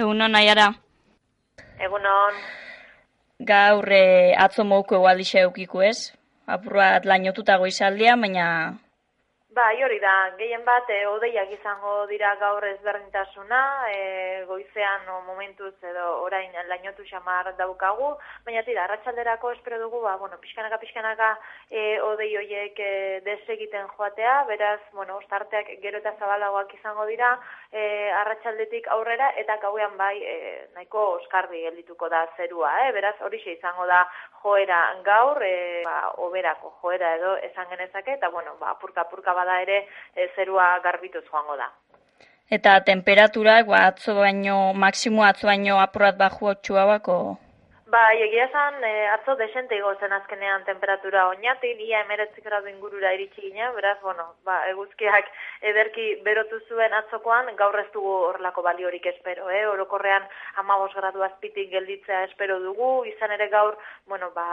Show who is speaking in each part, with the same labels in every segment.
Speaker 1: Egunon, nahiara.
Speaker 2: Egunon.
Speaker 1: Gaur eh, atzo mouko egualdixe eukiko ez? Apurrat lainotutago izaldia, baina
Speaker 2: Bai, hori da, gehien bat, e, odeiak izango dira gaur ezberdintasuna, e, goizean o, momentuz edo orain lainotu xamar daukagu, baina tira, arratsalderako espero dugu, ba, bueno, pixkanaka, pixkanaka e, odei hoiek e, desegiten joatea, beraz, bueno, ostarteak gero eta zabalagoak izango dira, e, arratsaldetik aurrera, eta gauean bai, e, nahiko oskarbi geldituko da zerua, e, beraz, hori izango da joera gaur, e, ba, oberako joera edo esan genezake, eta bueno, ba, purka, purka bada ere e, zerua garbituz joango da.
Speaker 1: Eta temperaturak, ba, atzo baino, maksimo atzo baino apurat baju bako?
Speaker 2: Ba, egia esan, e, atzo desente zen azkenean temperatura oinatik, ia emeretzik gradu ingurura iritsi gine, beraz, bueno, ba, eguzkiak ederki berotu zuen atzokoan, gaur ez dugu horrelako baliorik espero, eh? orokorrean amabos gradu azpitik gelditzea espero dugu, izan ere gaur, bueno, ba,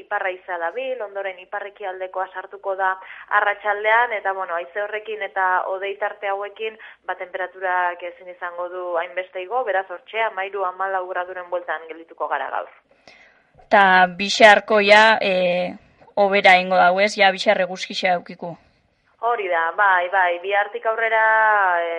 Speaker 2: iparra izan da bil, ondoren iparreki aldekoa sartuko da arratsaldean eta, bueno, aize horrekin eta odeitarte hauekin, ba, temperaturak ezin izango du hainbeste igo, beraz, hortxea, mairu amalau graduren bueltan geldituko gara gaur
Speaker 1: eta bixarko ja e, obera ingo dago ez, ja bixar eguzkixea eukiku.
Speaker 2: Hori da, bai, bai, bi hartik aurrera e,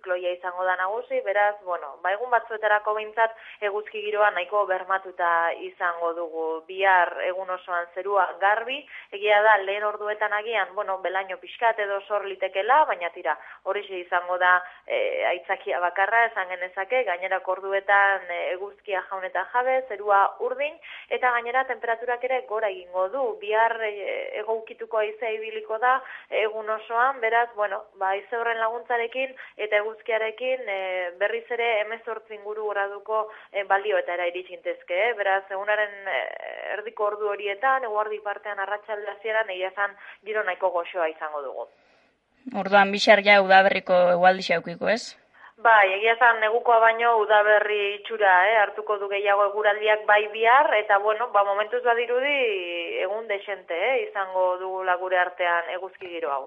Speaker 2: antizikloia izango da nagusi, beraz, bueno, ba, egun batzuetarako behintzat eguzki giroa nahiko bermatuta izango dugu. Bihar egun osoan zerua garbi, egia da lehen orduetan agian, bueno, belaino pixkat edo sor litekela, baina tira, hori izango da e, aitzakia bakarra, esan genezake, gainera orduetan e, eguzkia jaun eta jabe, zerua urdin, eta gainera temperaturak ere gora egingo du, bihar e, egoukituko aizea ibiliko da, egun osoan, beraz, bueno, ba, aize horren laguntzarekin, eta eguzkiarekin e, berriz ere emezortzi inguru graduko e, balioetara iritsintezke, eh? beraz, egunaren e, erdiko ordu horietan, eguardi partean arratsalde hasieran egia zan giro nahiko goxoa izango dugu.
Speaker 1: Orduan bixar ja udaberriko egualdi xaukiko, ez?
Speaker 2: Bai, egia zan negukoa baino udaberri itxura, eh? hartuko du gehiago eguraldiak bai bihar, eta bueno, ba, momentuz badirudi egun desente, eh? izango dugu lagure artean eguzki giro hau.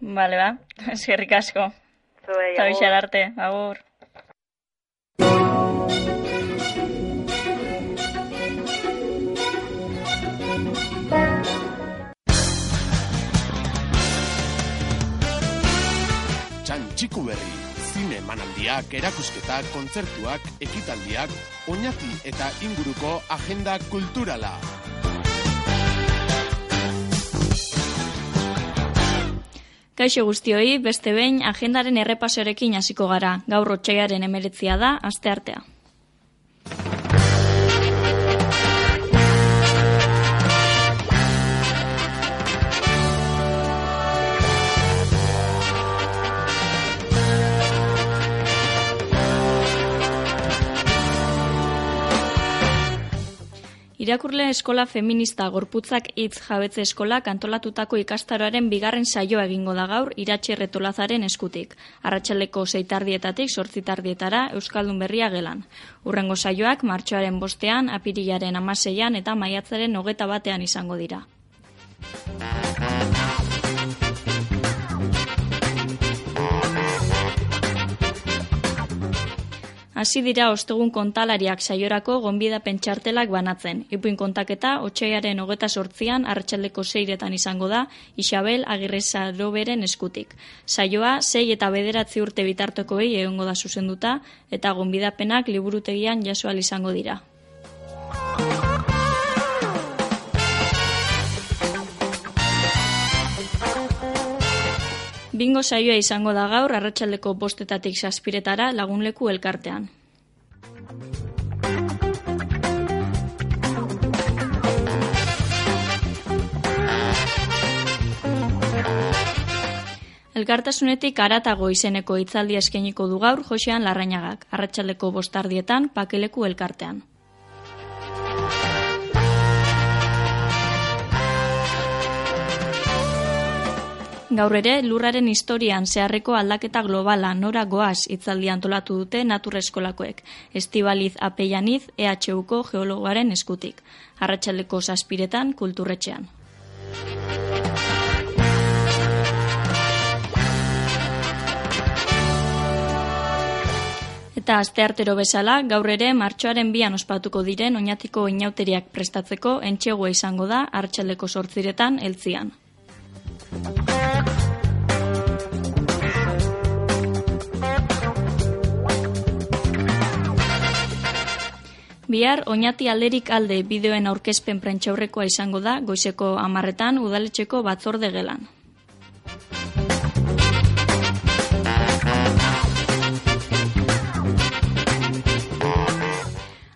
Speaker 1: Bale, ba, eskerrik asko
Speaker 2: zuei.
Speaker 1: Eta arte, agur.
Speaker 3: Txantxiku berri, zine manaldiak, erakusketak, kontzertuak, ekitaldiak, oinati eta inguruko agenda kulturala.
Speaker 1: Kaixo guztioi, beste behin agendaren errepasorekin hasiko gara. Gaur otxaiaren emeretzia da, aste artea. Irakurle eskola feminista gorputzak hitz jabetze eskola kantolatutako ikastaroaren bigarren saioa egingo da gaur iratxe retolazaren eskutik. Arratxaleko zeitardietatik sortzitardietara Euskaldun berria gelan. Urrengo saioak martxoaren bostean, apirilaren amaseian eta maiatzaren hogeta batean izango dira. Hasi dira ostegun kontalariak saiorako gonbida pentsartelak banatzen. Ipuin kontaketa, otxaiaren hogeta sortzian, arratsaldeko zeiretan izango da, Isabel Agirreza Roberen eskutik. Saioa, sei eta bederatzi urte bitartoko behi egongo da zuzenduta, eta gonbidapenak liburutegian jasoal izango dira. Bingo saioa izango da gaur arratsaldeko bostetatik saspiretara lagunleku elkartean. Elkartasunetik aratago izeneko hitzaldia eskainiko du gaur Josean Larrañagak, arratsaldeko bostardietan pakeleku elkartean. Gaur ere, lurraren historian zeharreko aldaketa globala nora goaz itzaldi antolatu dute naturreskolakoek, estibaliz apeianiz EHUko geologaren eskutik, arratsaleko saspiretan kulturretxean. Eta asteartero bezala, gaur ere martxoaren bian ospatuko diren oinatiko inauteriak prestatzeko entxegua izango da hartxaldeko sortziretan eltzian. Bihar, oinati alderik alde bideoen aurkezpen prentxaurrekoa izango da goizeko amarretan udaletxeko batzorde gelan.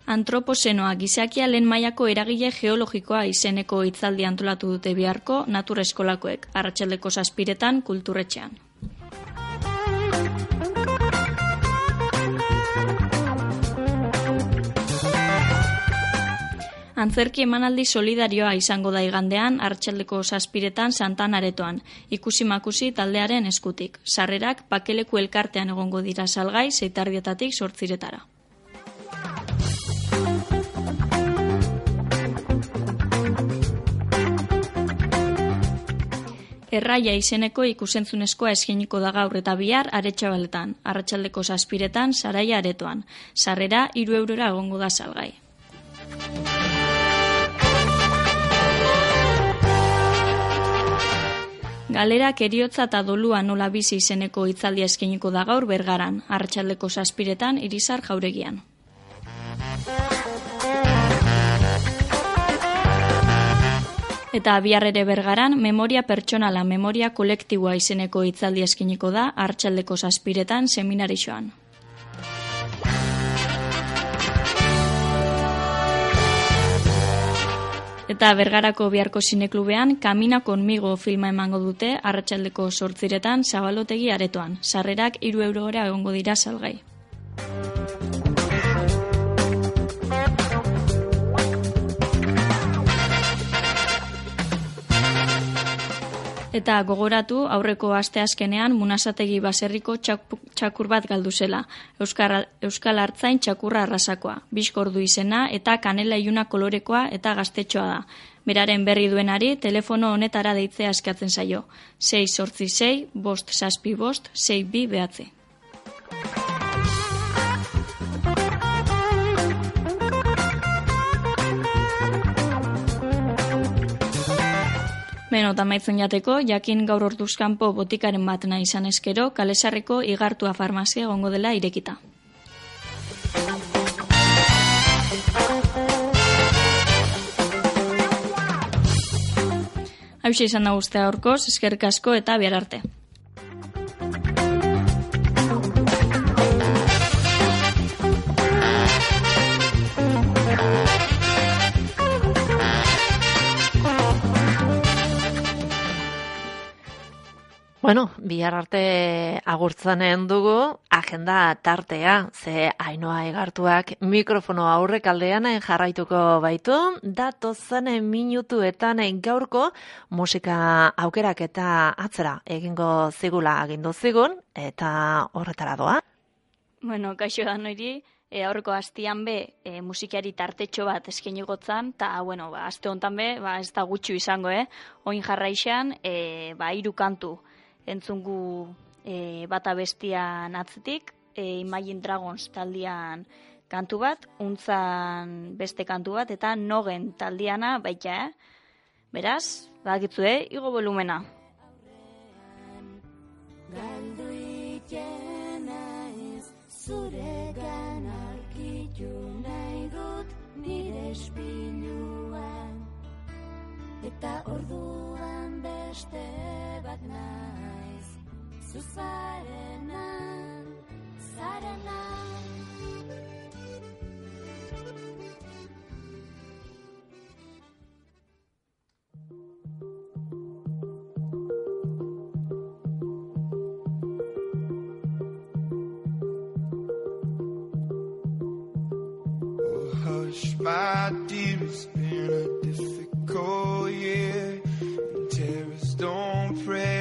Speaker 1: Antroposenoa gizakia lehen mailako eragile geologikoa izeneko hitzaldi antolatu dute biharko natur eskolakoek, arratsaldeko zazpiretan kulturretxean. Antzerki emanaldi solidarioa izango da igandean hartxaldeko zazpiretan santan aretoan, ikusi makusi taldearen eskutik. Sarrerak pakeleku elkartean egongo dira salgai zeitardietatik sortziretara. Erraia izeneko ikusentzunezkoa eskeniko da gaur eta bihar aretxabaletan, arratsaldeko zazpiretan, saraia aretoan. Sarrera, iru eurora egongo da salgai. Galerak eriotza eta dolua nola bizi izeneko hitzaldia eskeniko da gaur bergaran, arratsaldeko zazpiretan, irizar jauregian. Eta biarrere bergaran, memoria pertsonala, memoria kolektiboa izeneko hitzaldi eskiniko da, hartxaldeko zazpiretan seminarixoan. Eta bergarako biharko sineklubean, Kamina konmigo filma emango dute, arratsaldeko sortziretan, zabalotegi aretoan. Sarrerak iru eurora egongo dira salgai. Eta gogoratu aurreko aste askenean munasategi baserriko txakur bat galdu zela. Euskal, Euskal Artzain txakurra arrasakoa. Bizkordu izena eta kanela iluna kolorekoa eta gaztetxoa da. Beraren berri duenari telefono honetara deitzea eskatzen zaio. 6 sortzi 6, bost saspi bost, 6 bi behatze. Beno, tamaitzen jateko, jakin gaur orduzkanpo botikaren bat nahi izan eskero, kalesarreko igartua farmazia gongo dela irekita. Hau izan da guztia horkoz, eskerrik asko eta bihar arte.
Speaker 4: Bueno, bihar arte agurtzanen dugu, agenda tartea, ze hainoa egartuak mikrofono aurrek aldean jarraituko baitu, dato zenen minutuetan gaurko musika aukerak eta atzera egingo zigula agindu zigun, eta horretara doa.
Speaker 1: Bueno, kaixo da noiri, e, aurreko hastian be e, musikari tartetxo bat eskeniko gotzan, eta, bueno, ba, aste honetan be, ba, ez da gutxu izango, eh? Oin jarraixan, e, ba, iru kantu, entzungu e, bata bestian atzetik, e, Imagine Dragons taldian kantu bat, untzan beste kantu bat, eta nogen taldiana baita, eh? Beraz, bakitzu, eh? Igo volumena. Galdu zure nahi dut nire espinuan, eta orduan beste bat nahi. Zarena. Hush, my dear, it's been a difficult year. And don't pray.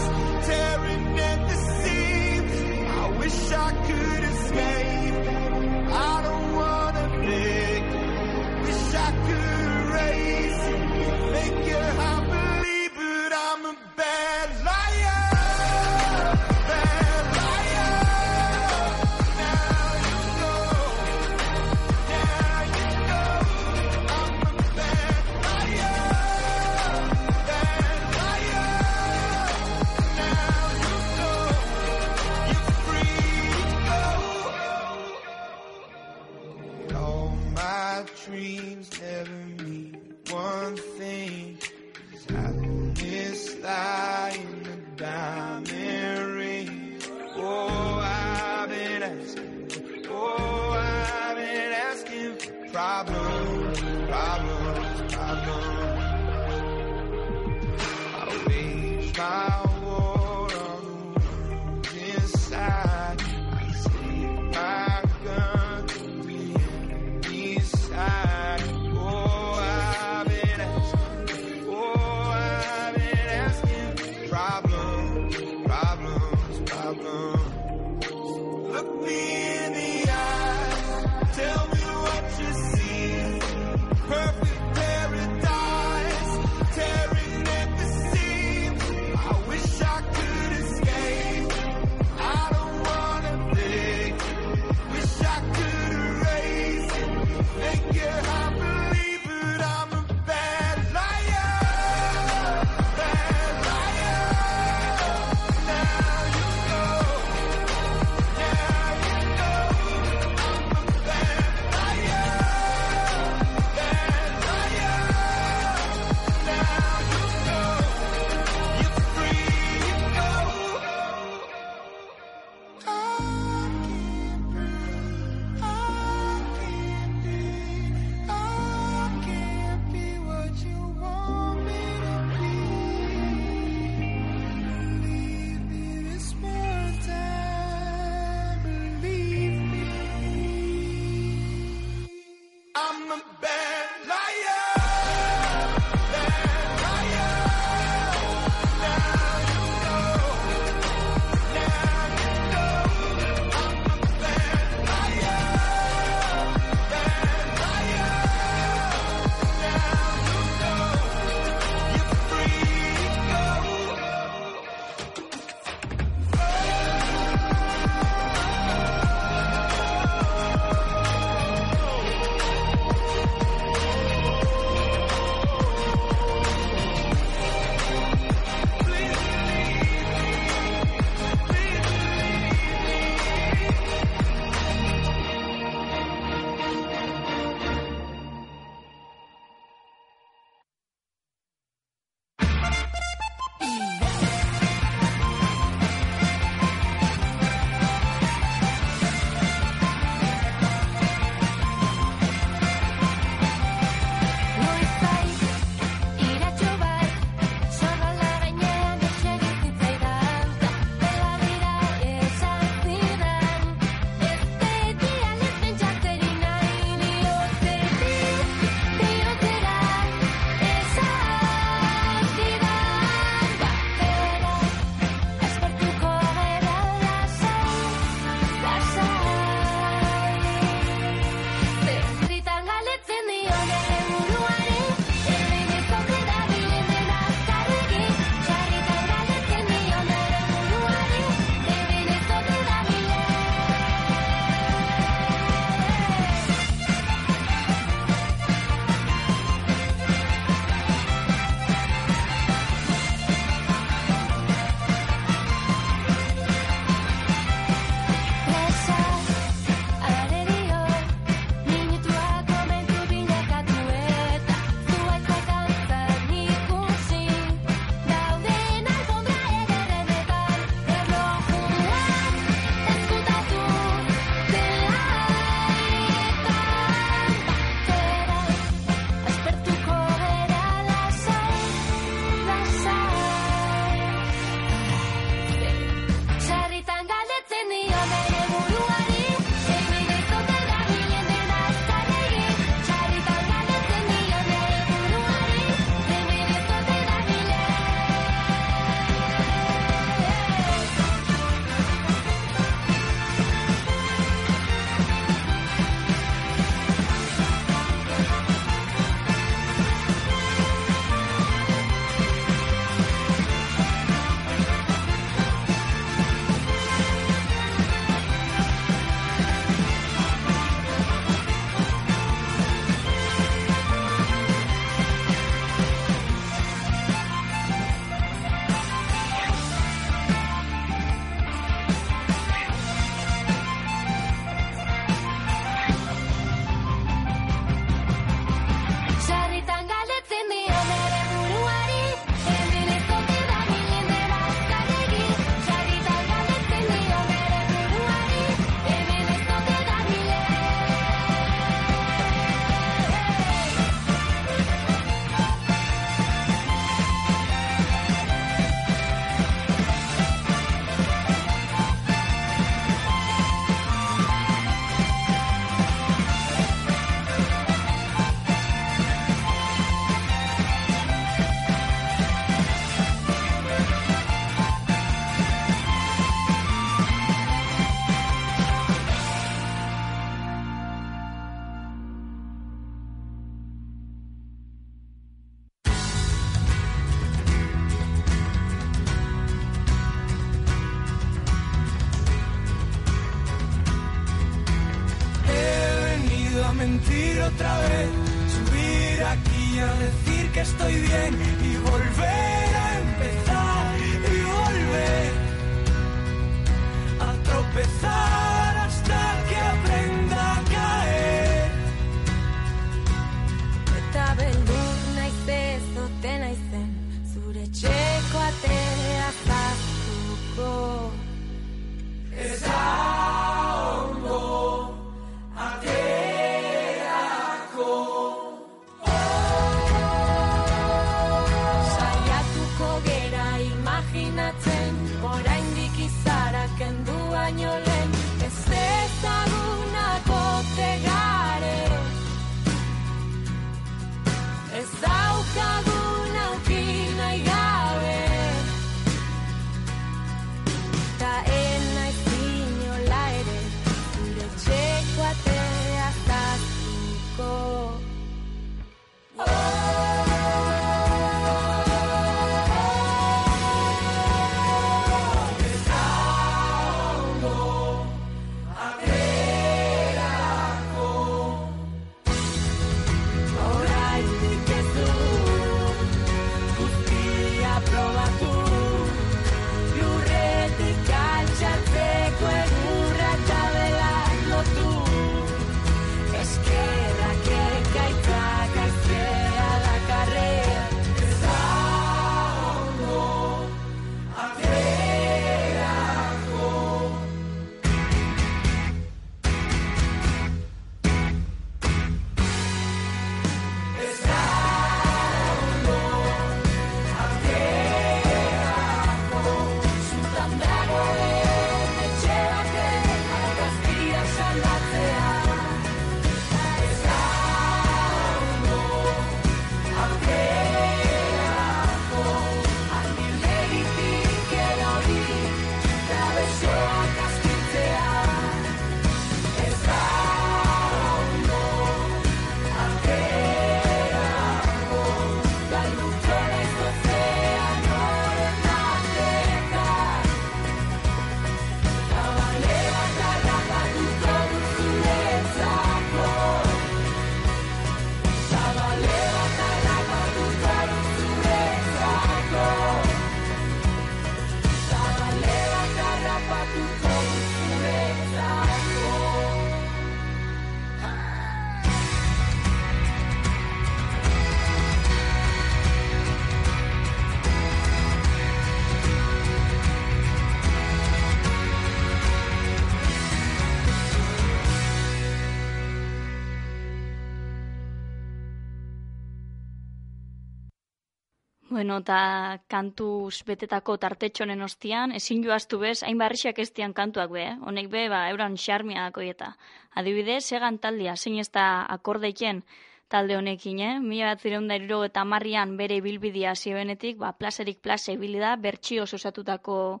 Speaker 1: Bueno, eta kantuz betetako tartetxonen ostian, ezin joaztu bez, hain barrixak ez kantuak be, eh? honek be, ba, euran xarmia eta. Adibidez, egan taldia, zein ez da akordeiken talde honekin, eh? Mila bat zireunda eta marrian bere bilbidia zioenetik, ba, plazerik plaze ibili da, bertxio osatutako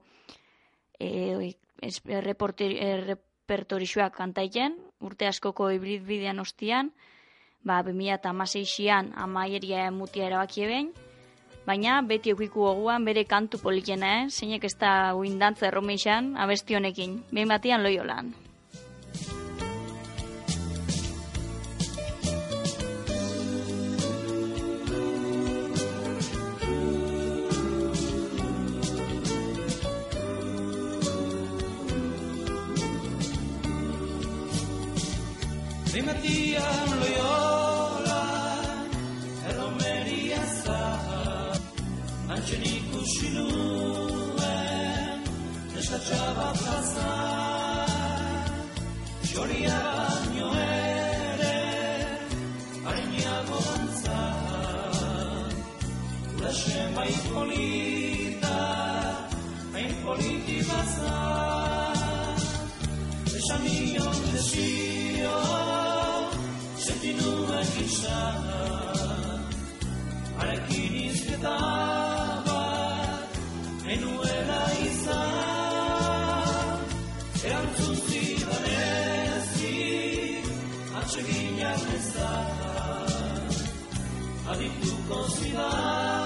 Speaker 1: e, reporter, e, repertorixuak kantaiken, urte askoko ibilbidean ostian, ba, 2006an amaieria mutia erabaki behin, Baina beti eukiku goguan bere kantu polikena, eh? Zeinek ez da uindantza erromeixan abesti honekin. Behin batian loiolan.
Speaker 5: Rimatian Eskatxaba plaza Xoria baino ere
Speaker 1: love.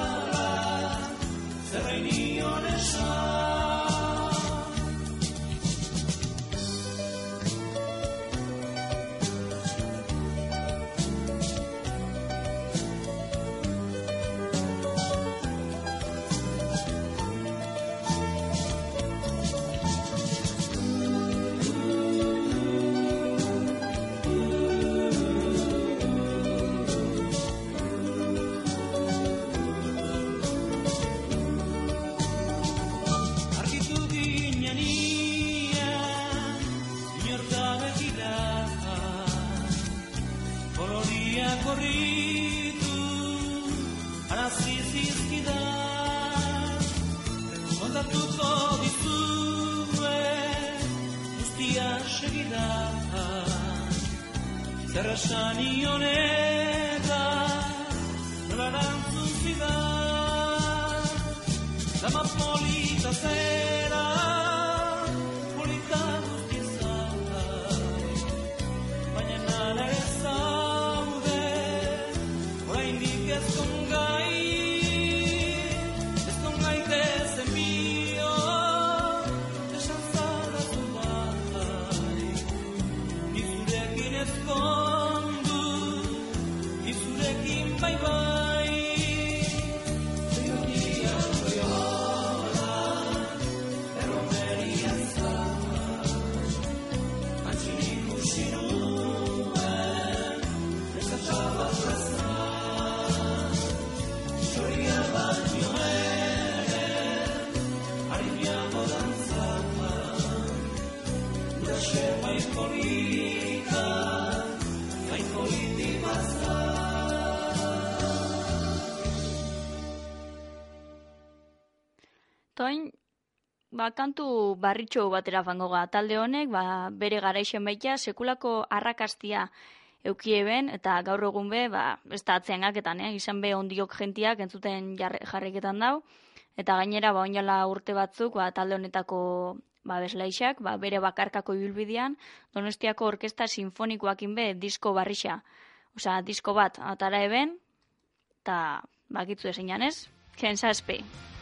Speaker 1: Ba, kantu barritxo batera fango ga. Talde honek, ba, bere garaixen baita, sekulako arrakastia eukieben, eta gaur egun be, ba, ez da atzean eh? izan be ondiok jentiak entzuten jarri- jarriketan dau, eta gainera, ba, oinala urte batzuk, ba, talde honetako ba, beslaixak, ba, bere bakarkako ibilbidean, Donostiako Orkesta Sinfonikoakin be disko barrixa. Osea, disko bat, atara eben, eta bakitzu esan ez, jensazpe.
Speaker 6: Ez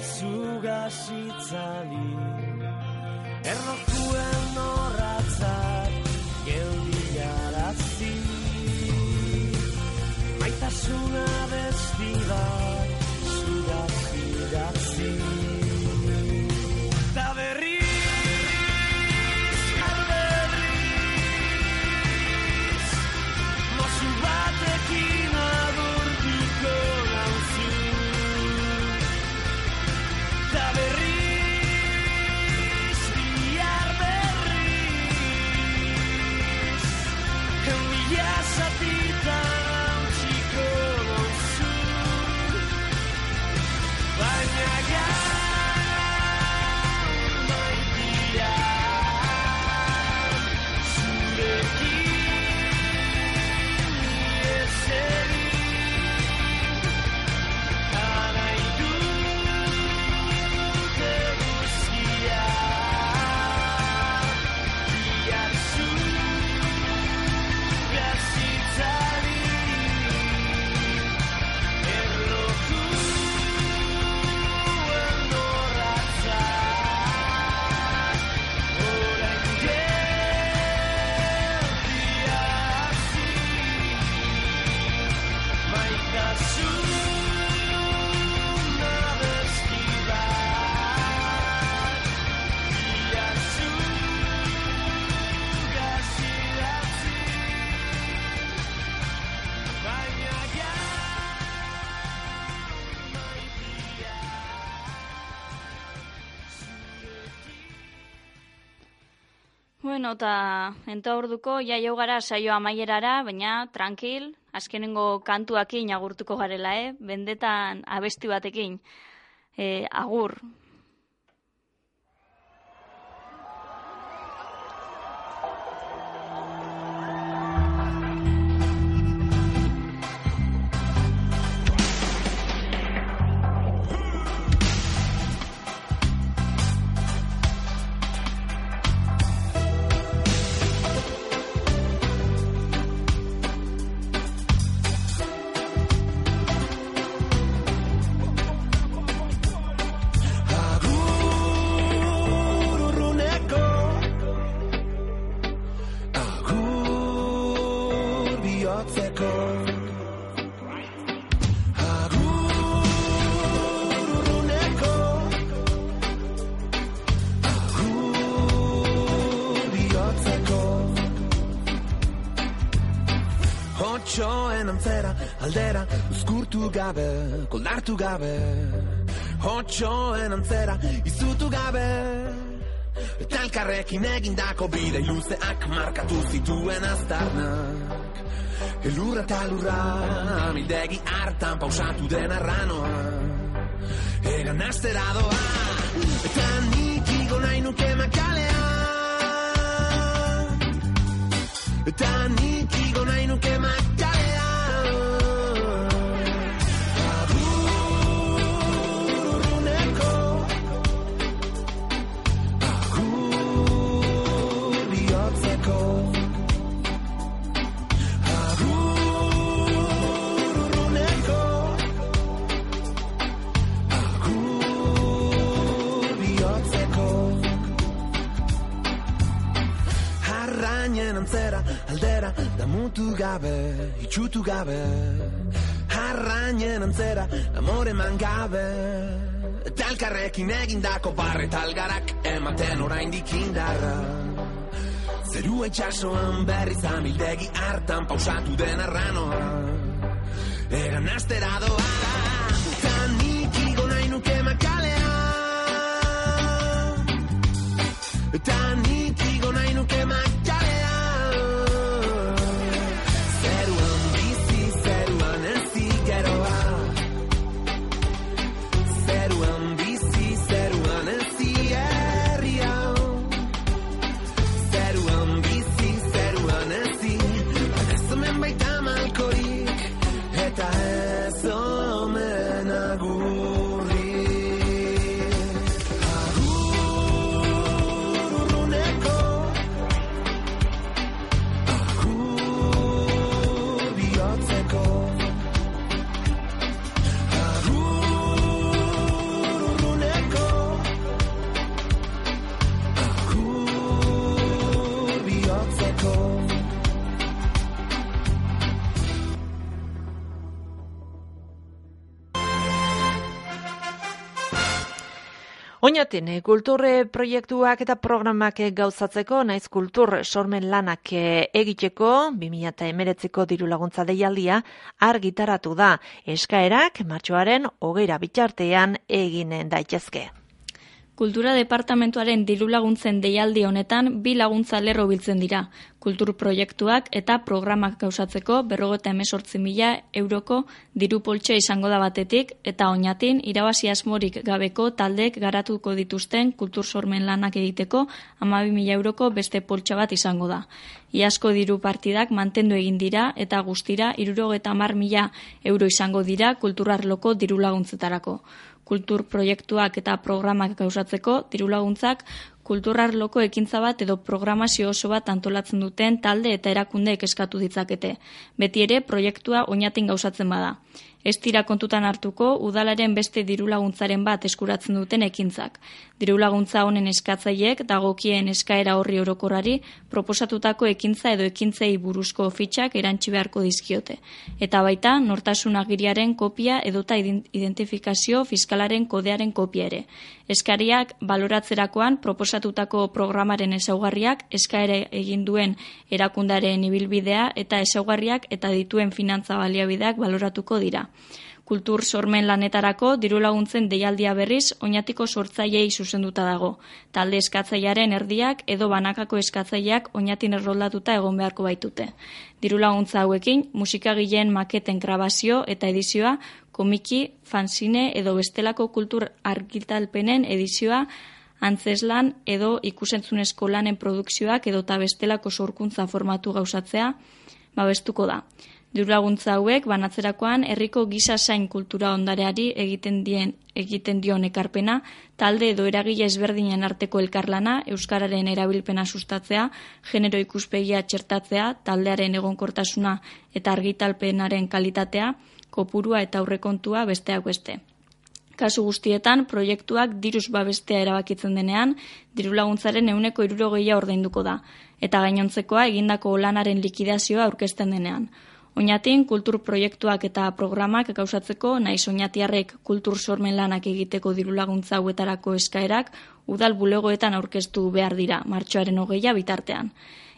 Speaker 6: 夏がしたり
Speaker 1: Bueno, eta enta orduko jaio gara saio amaierara, baina tranquil, azkenengo kantuakin agurtuko garela, eh? Bendetan abesti batekin. Agur.
Speaker 7: Agur antzera, aldera, uzkurtu gabe, koldartu gabe. Otxoen antzera, izutu gabe. Eta elkarrekin egindako bide luzeak markatu zituen aztarnak. Elurra eta lurra, amildegi hartan pausatu den arranoa Egan astera doa, eta nik man gabe. Eta elkarrekin egindako barret algarak ematen oraindik indarra. Zeru etxasoan berriz amildegi hartan pausatu den arranoa. Egan astera doa,
Speaker 4: Oinatin, eh, kultur proiektuak eta programak eh, gauzatzeko, naiz kultur sormen lanak eh, egiteko, 2008ko diru laguntza deialdia, argitaratu da. Eskaerak, martxoaren hogeira bitxartean eginen daitezke.
Speaker 1: Kultura departamentuaren diru laguntzen deialdi honetan bi laguntza lerro biltzen dira. Kultur proiektuak eta programak gauzatzeko berrogeta emesortzi mila euroko diru poltxe izango da batetik eta oinatin irabazi asmorik gabeko taldek garatuko dituzten kultur sormen lanak egiteko amabi mila euroko beste poltsa bat izango da. Iazko diru partidak mantendu egin dira eta guztira irurogeta mar mila euro izango dira kulturarloko diru laguntzetarako kultur proiektuak eta programak gauzatzeko diru laguntzak kulturarloko ekintza bat edo programazio oso bat antolatzen duten talde eta erakundeek eskatu ditzakete. Beti ere proiektua oinatin gauzatzen bada. Ez dira kontutan hartuko udalaren beste diru laguntzaren bat eskuratzen duten ekintzak. Diru laguntza honen eskatzaileek dagokien eskaera horri orokorrari proposatutako ekintza edo ekintzei buruzko fitxak erantsi beharko dizkiote. Eta baita nortasun agiriaren kopia edota ident- identifikazio fiskalaren kodearen kopia ere. Eskariak baloratzerakoan proposatutako programaren ezaugarriak eskaere egin duen erakundaren ibilbidea eta ezaugarriak eta dituen finantza baliabideak baloratuko dira. Kultur sormen lanetarako diru laguntzen deialdia berriz oinatiko sortzaileei zuzenduta dago. Talde eskatzailearen erdiak edo banakako eskatzaileak oinatin erroldatuta egon beharko baitute. Diru laguntza hauekin musikagileen maketen grabazio eta edizioa, komiki, fanzine edo bestelako kultur argitalpenen edizioa, antzeslan edo ikusentzunezko lanen produkzioak edo ta bestelako sorkuntza formatu gauzatzea babestuko da. Dirulaguntza hauek banatzerakoan herriko giza zain kultura ondareari egiten dien egiten dion ekarpena, talde edo eragile ezberdinen arteko elkarlana, euskararen erabilpena sustatzea, genero ikuspegia txertatzea, taldearen egonkortasuna eta argitalpenaren kalitatea, kopurua eta aurrekontua besteak beste. Kasu guztietan, proiektuak diruz babestea erabakitzen denean, diru laguntzaren euneko irurogeia ordainduko da, eta gainontzekoa egindako lanaren likidazioa aurkezten denean. Oñatin kultur proiektuak eta programak gauzatzeko naiz oñatiarrek kultur sormen lanak egiteko diru laguntza hauetarako eskaerak udal bulegoetan aurkeztu behar dira martxoaren hogeia bitartean.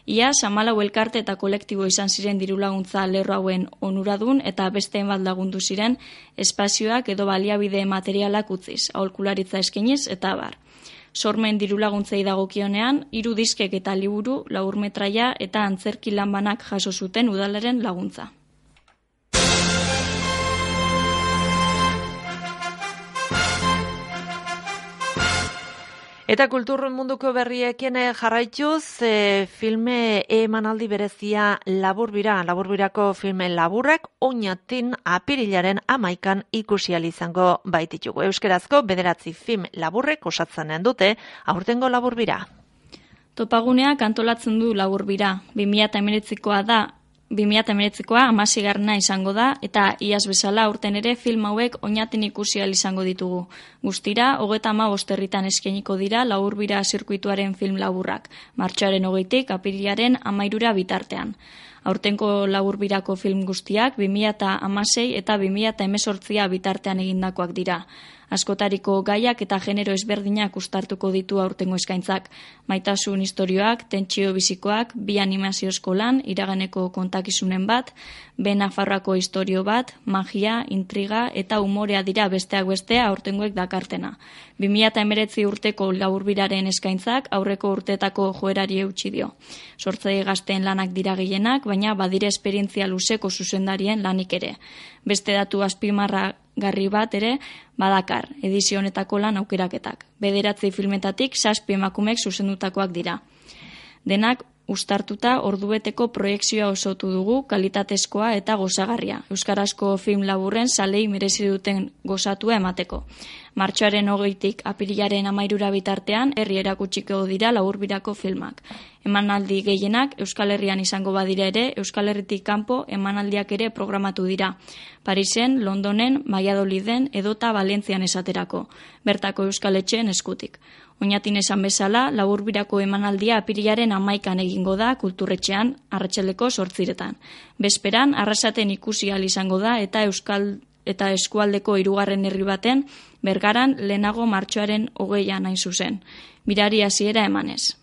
Speaker 1: Ia, samalau elkarte eta kolektibo izan ziren diru laguntza lerro hauen onuradun eta beste bat lagundu ziren espazioak edo baliabide materialak utziz, aholkularitza eskeniz eta bar sormen diru laguntzei dagokionean, hiru diskek eta liburu, laurmetraia eta antzerki lanbanak jaso zuten udalaren laguntza.
Speaker 4: Eta kultur munduko berriekin eh, jarraituz, e, filme emanaldi berezia laburbira, laburbirako filme laburrek, oinatin apirilaren amaikan ikusial izango baititugu. Euskerazko bederatzi film laburrek osatzen dute, aurtengo laburbira.
Speaker 1: Topagunea kantolatzen du laburbira. 2008koa da 2008koa amasigarna izango da eta iaz bezala urten ere film hauek oinaten ikusi izango ditugu. Guztira, hogeta ama bosterritan eskeniko dira laurbira zirkuituaren film laburrak, martxoaren hogeitik apiriaren amairura bitartean. Aurtenko laburbirako film guztiak 2006 eta 2018 bitartean egindakoak dira askotariko gaiak eta genero ezberdinak ustartuko ditu aurtengo eskaintzak. Maitasun historioak, tentsio bizikoak, bi animazio eskolan, iraganeko kontakizunen bat, ben afarrako historio bat, magia, intriga eta umorea dira besteak bestea aurtengoek dakartena. 2008 urteko laburbiraren eskaintzak aurreko urtetako joerari eutxi dio. Sortzai gazteen lanak dira gehienak, baina badire esperientzia luzeko zuzendarien lanik ere. Beste datu azpimarra garri bat ere badakar edizio honetako lan aukeraketak. Bederatzi filmetatik saspi emakumeek zuzendutakoak dira. Denak ustartuta ordueteko proiektzioa osotu dugu kalitatezkoa eta gozagarria. Euskarazko film laburren salei merezi duten gozatua emateko. Martxoaren hogeitik apirilaren amairura bitartean herri erakutsiko dira laburbirako filmak. Emanaldi gehienak Euskal Herrian izango badira ere, Euskal Herritik kanpo emanaldiak ere programatu dira. Parisen, Londonen, Maiadoliden edota Valentzian esaterako. Bertako Euskal Etxeen eskutik. Oñatin esan bezala, laburbirako emanaldia apirilaren amaikan egingo da kulturretxean arratsaleko sortziretan. Bezperan, arrasaten ikusi izango da eta Euskal eta eskualdeko hirugarren herri baten bergaran lehenago martxoaren hogeian hain zuzen. Mirari hasiera emanez.